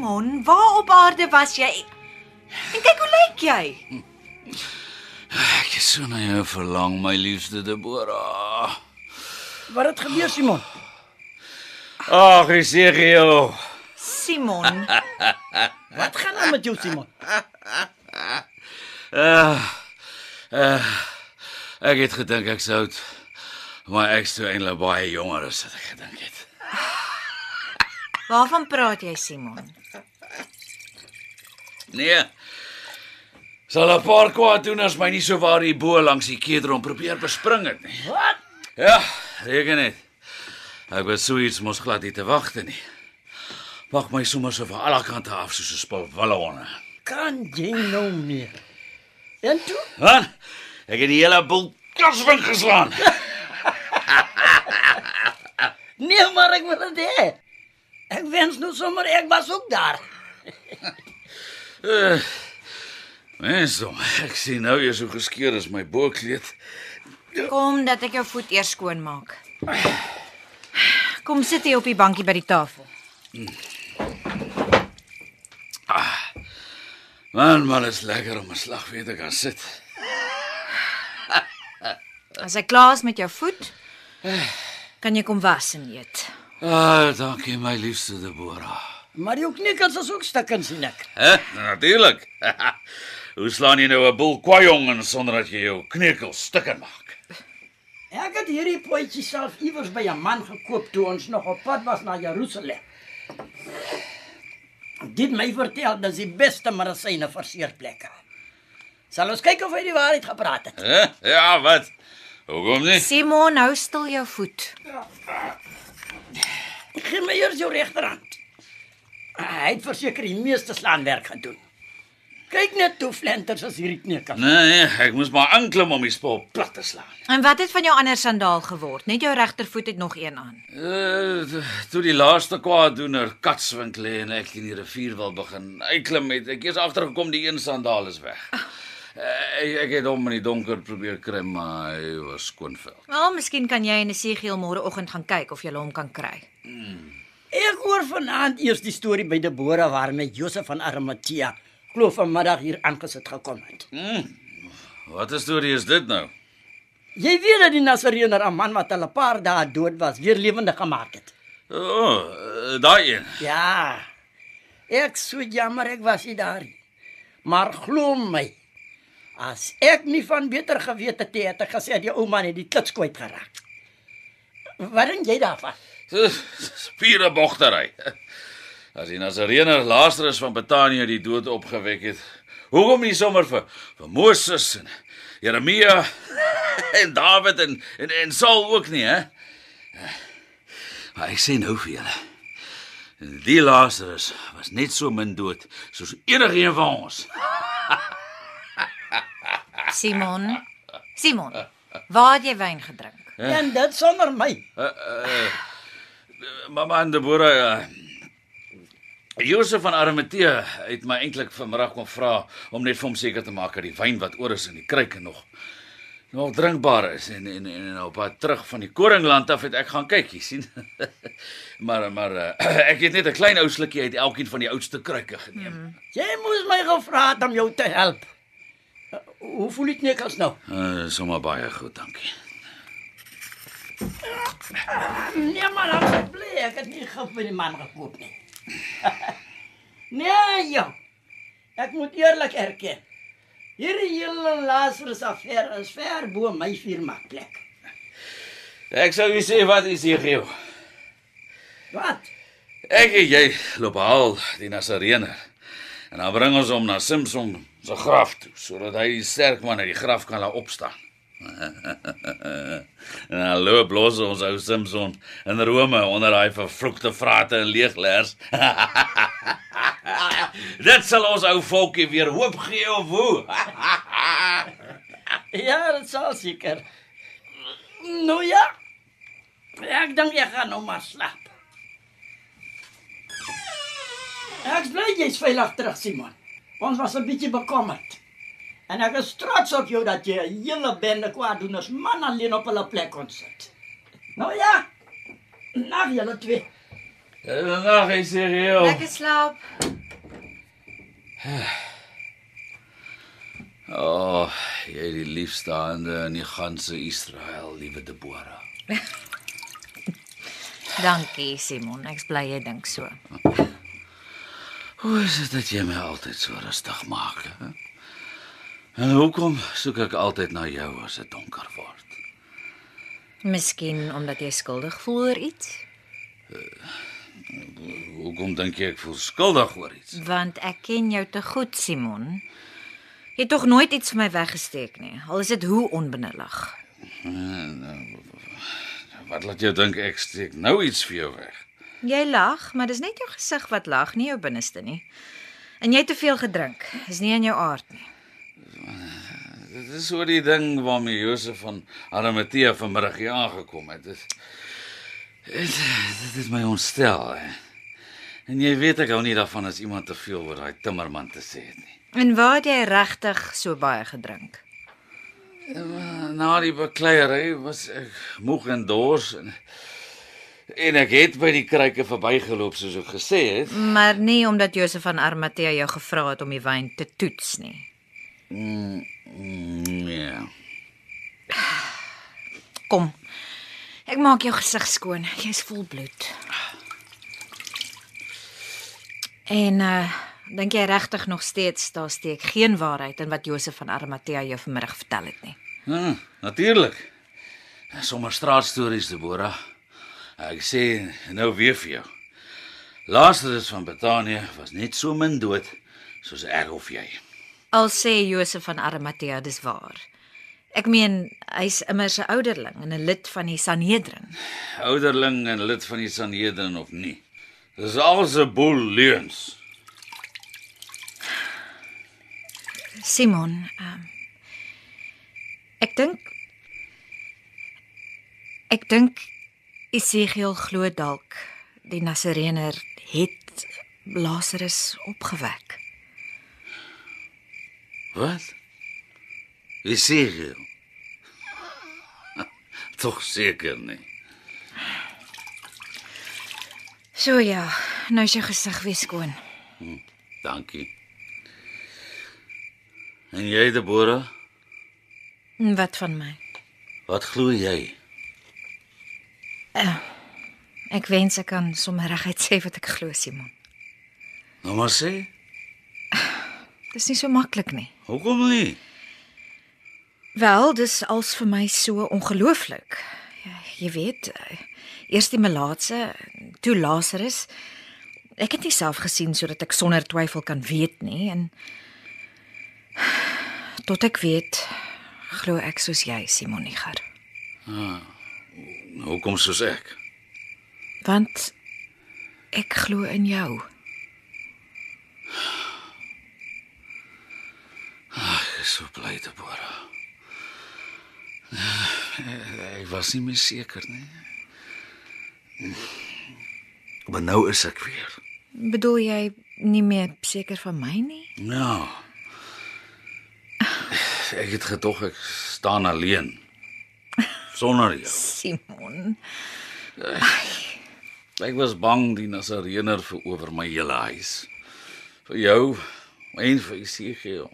Simon, waar op aarde was jy? En kyk hoe lyk jy? Ek is so na jou verlang, my liefste Deborah. Wat het gebeur Simon? Ag, Ezekiel. Simon, Wat gaan aan met jou Simon? Uh, uh, ek het gedink ek sou maar ek sou eintlik baie jonger as wat ek gedink het. Waarvan praat jy, Simon? Nee. Sal 'n paar kwaad doen as my nie so waar hier bo langs die kedron probeer bespring het nie. Wat? Ja, reken net. Ek was so iets mos glad nie te wagte nie. Wag my sommer so van alle kante af soos 'n spul wallehonde. Kan jy nou meer? En toe? Wat? Ek het die hele boel kaswink geslaan. Nee, maar ek wil dit hê. Ek wens nou sommer ek was ook daar. Uh, Mens, ek sien nou jy so geskeur is my bokkleed. Kom dat ek jou voet eers skoon maak. Kom sit hier op die bankie by die tafel. Man, man, is lekker om 'n slag weer te kan sit. As ek klaar is met jou voet, kan jy kom was en eet. Ah, dankie my liefste Deborah. Maar jou knikkels is ook stukkend sien ek. Hè? Natuurlik. Hoe slaan jy nou 'n boel kwajong sonder dat jy jou kneukels stukken maak? Ek het hierdie potjie self iewers by 'n man gekoop toe ons nog op pad was na Jerusalem. Dit my vertel dat die beste medisyne vir seerplekke. Sal ons kyk of hy die waarheid gepraat het. Hè? Ja, wat? Hoekom nie? Simon, hou stil jou voet. Gee my eers jou regterhand. Hy het verseker die meeste slaanwerk gedoen. Kyk net hoe flenters as hierdie knekkels. Nee, ek moes maar aanklim om die spul plat te slaan. En wat het van jou ander sandaal geword? Net jou regtervoet het nog een aan. Uh, toe die laaste kwaaddoener katswink lê en ek in die rivier wil begin uitklim het, ek eers agtergekom die een sandaal is weg. Uh, ek, ek het hom in die donker probeer kry, maar hy was skoonveld. Wel, miskien kan jy en Esegiel môreoggend gaan kyk of jy hom kan kry. Ek hoor vanaand eers die storie by Deborah waarmee Josef van Arimatea glo vanmiddag hier aangesit gekom het. Wat 'n storie is dit nou? Jy weet dat die Nasareener 'n man wat al 'n paar dae dood was, weer lewendig gemaak het. O, oh, daai een. Ja. Ek sou jammer ek was nie daar nie. Maar glo my, as ek nie van beter geweet het, het ek gesê die ou man het die klits kwyt geraak. Wat dink jy daarvan? Spiere bogtery. As die Nazareëner Lazarus van Betanië die dood opgewek het, hoekom nie sommer vir vir Moses en Jeremia en Dawid en en, en Saul ook nie, hè? Maar ek sê nou vir julle. Die Lazarus was net so min dood soos enige een van ons. Simon. Simon. Waar het jy wyn gedrink? En dit sonder my. Mamma en Deborah uh, Josef van Arimatea het my eintlik vanmiddag kom vra om net vir hom seker te maak dat die wyn wat oor is in die kruike nog nog drinkbaar is en en en op pad terug van die koringland af het ek gaan kyk, jy sien. maar maar uh, ek het net 'n klein ou slukkie uit elkeen van die oudste kruike geneem. Hmm. Jy moes my gevra het om jou te help. Hoe voel dit net as nou? Uh, sommer baie goed, dankie. Nee maar dan bly ek het nie gou by die man gekoop nie. nee ja. Ek moet eerlik erken. Hierdie hele Lazarus affære is ver bo my firma plek. Ek sou jy sê wat is hier gee? Wat? Ek en jy loop haal die Nasareëner. En dan bring ons hom na Samson se graf toe sodat hy die sterk man uit die graf kan laat opstaan. en dan loop los ons ou Samson in Rome onder daai vervloekte vrate en leegleers. Dit sal ons ou volkie weer hoop gee of hoe? Ja, dit sal seker. Nou ja. Ek dink ek gaan nou maar slaap. Ek bly jy's veilig terug, Simon. Ons was 'n bietjie bekommerd. En ek is trots op jou dat jy 'n hele bende kwaaddoeners man alleen op hulle plek kon sit. Nou ja. Nag julle twee. Nag, hy sê heel. Lekker slaap. O, oh, jy die liefstaande in die ganse Israel, liewe Deborah. Dankie Simon, ek's bly jy dink so. Hoe is dit dat jy my altyd so rustig maak? He? En hoekom soek ek altyd na jou as dit donker word? Miskien omdat jy skuldig voel oor iets, Hoekom dink jy ek voel skuldig oor iets? want ek ken jou te goed Simon. Jy het tog nooit iets vir my weggesteek nie, al is dit hoe onbenullig. Wat laat jou dink ek steek nou iets vir jou weg? Jy lag, maar dis net jou gesig wat lag, nie jou binneste nie. En jy het te veel gedrink. Is nie in jou aard nie. Dit is oor die ding waarmee Josef van Arimatea vanmiddag hier aangekom het. Dit dit, dit het my ontstel. Hè. En jy weet ek hou nie daarvan as iemand te veel oor daai timmerman te sê het nie. En waar het jy regtig so baie gedrink? Na die bekleierery was ek moeg en dors en en ek het by die kruike verbygeloop soos ek gesê het. Maar nie omdat Josef van Arimatea jou gevra het om die wyn te toets nie. Mm, nee. Kom. Ek maak jou gesig skoon. Jy's vol bloed. En uh dink jy regtig nog steeds daar steek geen waarheid in wat Josef van Arimatea jou vanmiddag vertel het nie? Ja, natuurlik. Sommige straatstories, Deborah. Ek sê nou weer vir jou. Lazarus van Betanië was net so min dood soos ek of jy. Al sê Josef van Arimatea dis waar. Ek meen, hy's immers 'n ouderling en 'n lid van die Sanhedrin. Ouderling en lid van die Sanhedrin of nie. Dis alles 'n boel leuns. Simon, um, ek dink ek dink Esegiel glo dalk die Nasareener het Lazarus opgewek. Wat? Esegiel. Tog seker nie. So ja, nou is jou gesig weer skoon. Dankie. En jy, Deborah, En Wat van my? wat glo jy? Ek wens ek kan sommer reguit sê wat ek glo, Simon. Nou maar sê, Dis nie so maklik nie. hoekom nie? Wel, dis als vir my so ongelooflik. Ja, jy weet, eh, eers die melaatse, toe Lazarus. Ek het dit self gesien sodat ek sonder twyfel kan weet nie en tot ek weet glo ek soos jy, Simon Niger. Hoekom soos ek? Want ek glo in jou. Ek is so bly, Deborah. Ek was nie meer seker nie. Maar nou is ek weer. Bedoel jy nie meer seker van my nie? Ja. Ek het gedog ek staan alleen. Sonder jou. Simon, Ek was bang die Nasareener verower my hele huis. Vir jou en vir Isiegel.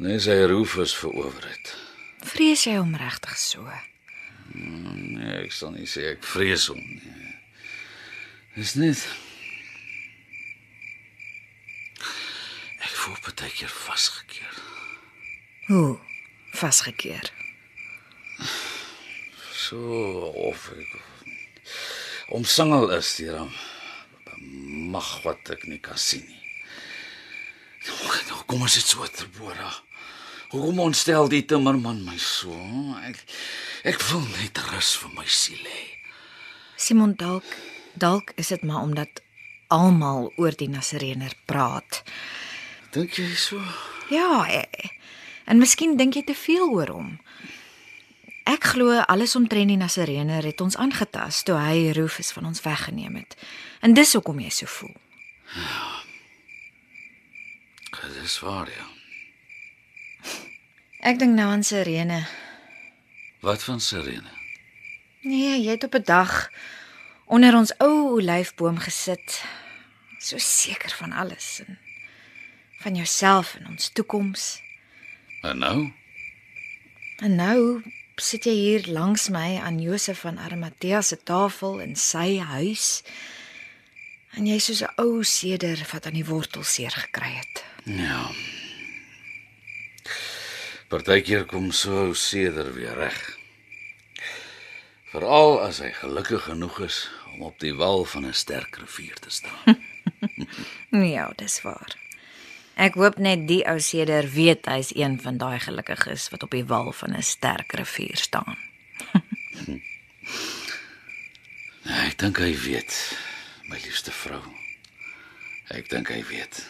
Net sy Rufus verower het. vrees jy hom regtig so? Nee, ek sal nie sê ek vrees hom nie. Dis net Ek voel baie keer vasgekeer. Hoe? Vasgekeer. So of ek omsingel is deur 'n mag wat ek nie kan sien nie. Nou kom ons dit so te bora. Hoekom ontstel die timmerman my so? Ek ek wil net rus vir my siel hê. Simon dalk dalk is dit maar omdat almal oor die Nasareener praat. Dink jy so? Ja, eh, en miskien dink jy te veel oor hom. Ek glo alles omtrent die Nasareener het ons aangetas toe hy Rufus van ons weggeneem het. En dis hoekom jy so voel. Dit is waar ja. Ek dink nou aan Serene. Wat van Serene? Nee, jy het op 'n dag onder ons ou olyfboom gesit, so seker van alles en van jouself en ons toekoms. En nou? En nou sit jy hier langs my aan Josef van Arimatea se tafel in sy huis. En jy is soos 'n ou seder wat aan die wortel seer gekry het. Ja. Partykeer kom so seder weer reg. Veral as hy gelukkig genoeg is om op die wal van 'n sterk rivier te staan. Ja, dis waar. Ek hoop net die ou seder weet hy's een van daai gelukkiges wat op die wal van 'n sterk rivier staan. Ek dink hy weet, my liefste vrou. Ek dink hy weet.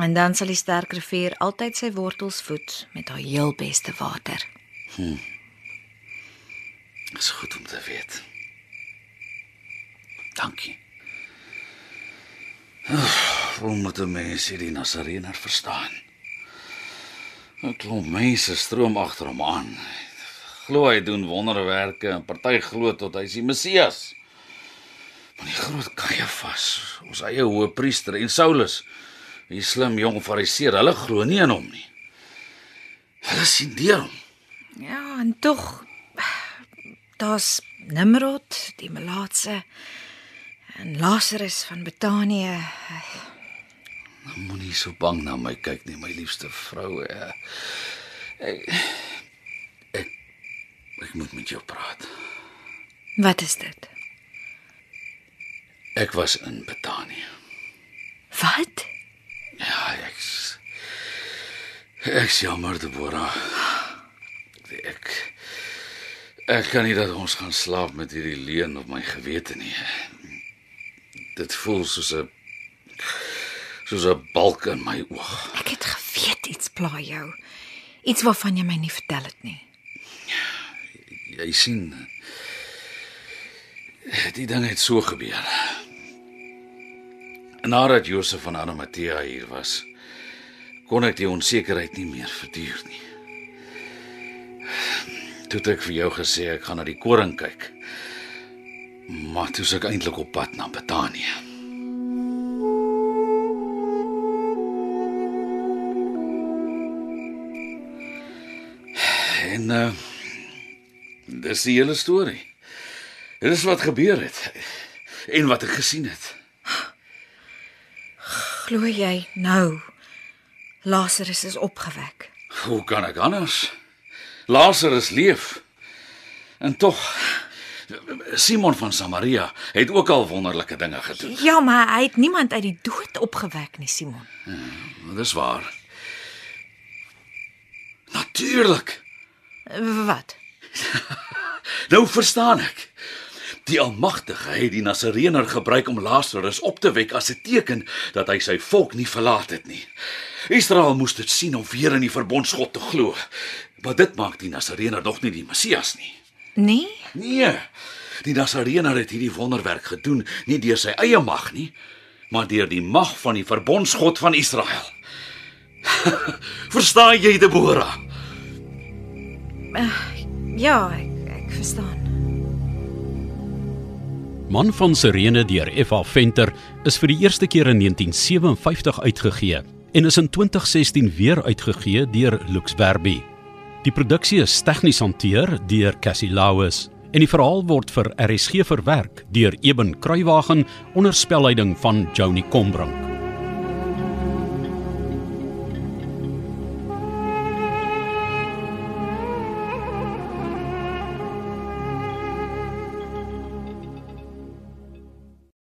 En dan sal die sterk rivier altyd sy wortels voed met haar heel beste water. Dis goed om te weet. Dankie. Hoe moet 'n mens hierdie Nasareener verstaan? 'n Klomp mense stroom agter hom aan. Glo hy doen wonderwerke en party glo tot hy's die Messias. Maar die groot Kajafas, ons eie hoëpriester en Saulus, die slim jong fariseer, hulle glo nie in hom nie. Hulle sien deur hom. Ja, en tog daar's Nimrod, die Melaatse en Lazarus van Betanië. Moenie so bang na my kyk nie, my liefste vrou. Ja. Ek ek ek moet met jou praat. Wat is dit? Ek was in Betanië. Wat? Ja, ek Ek jammer, Deborah. Ek ek kan nie dat ons gaan slaap met hierdie leuen op my gewete nie. Dit voel soos 'n soos 'n balk in my oog. Ek het geweet iets pla jou. Iets waarvan jy my nie vertel het nie. Jy sien die ding het so gebeur. Nadat Josef van Arimatea hier was, kon ek die onsekerheid nie meer verduur nie. Toe ek vir jou gesê ek gaan na die koring kyk. Maar toe is ek eintlik op pad na Betanië. En uh dis die hele storie. Dit is wat gebeur het en wat ek gesien het. Glo jy nou Lazarus is opgewek? Hoe kan ek anders? Lazarus leef. En tog Simon van Samaria het ook al wonderlike dinge gedoen. Ja, maar hy het niemand uit die dood opgewek nie, Simon. Dis waar. Natuurlik. Wat? Nou verstaan ek. Die Almagtige het die Nasareener gebruik om Lazarus op te wek as 'n teken dat hy sy volk nie verlaat het nie. Israel moes dit sien om weer in die verbondsgod te glo. Maar dit maak die Nasareener nog nie die Messias nie. Nee? Nee. Die Nasareener het hierdie wonderwerk gedoen nie deur sy eie mag nie, maar deur die mag van die verbondsgod van Israel. Verstaan jy, Deborah? Ja, ek, ek verstaan. Man van Sirene deur F.A. Venter is vir die eerste keer in 1957 uitgegee en is in 2016 weer uitgegee deur Lux Verbi. Die produksie is tegnies hanteer deur Cassie Lauis en die verhaal word vir RSG verwerk deur Eben Kruiwagen onder spelleiding van Joni Combrink.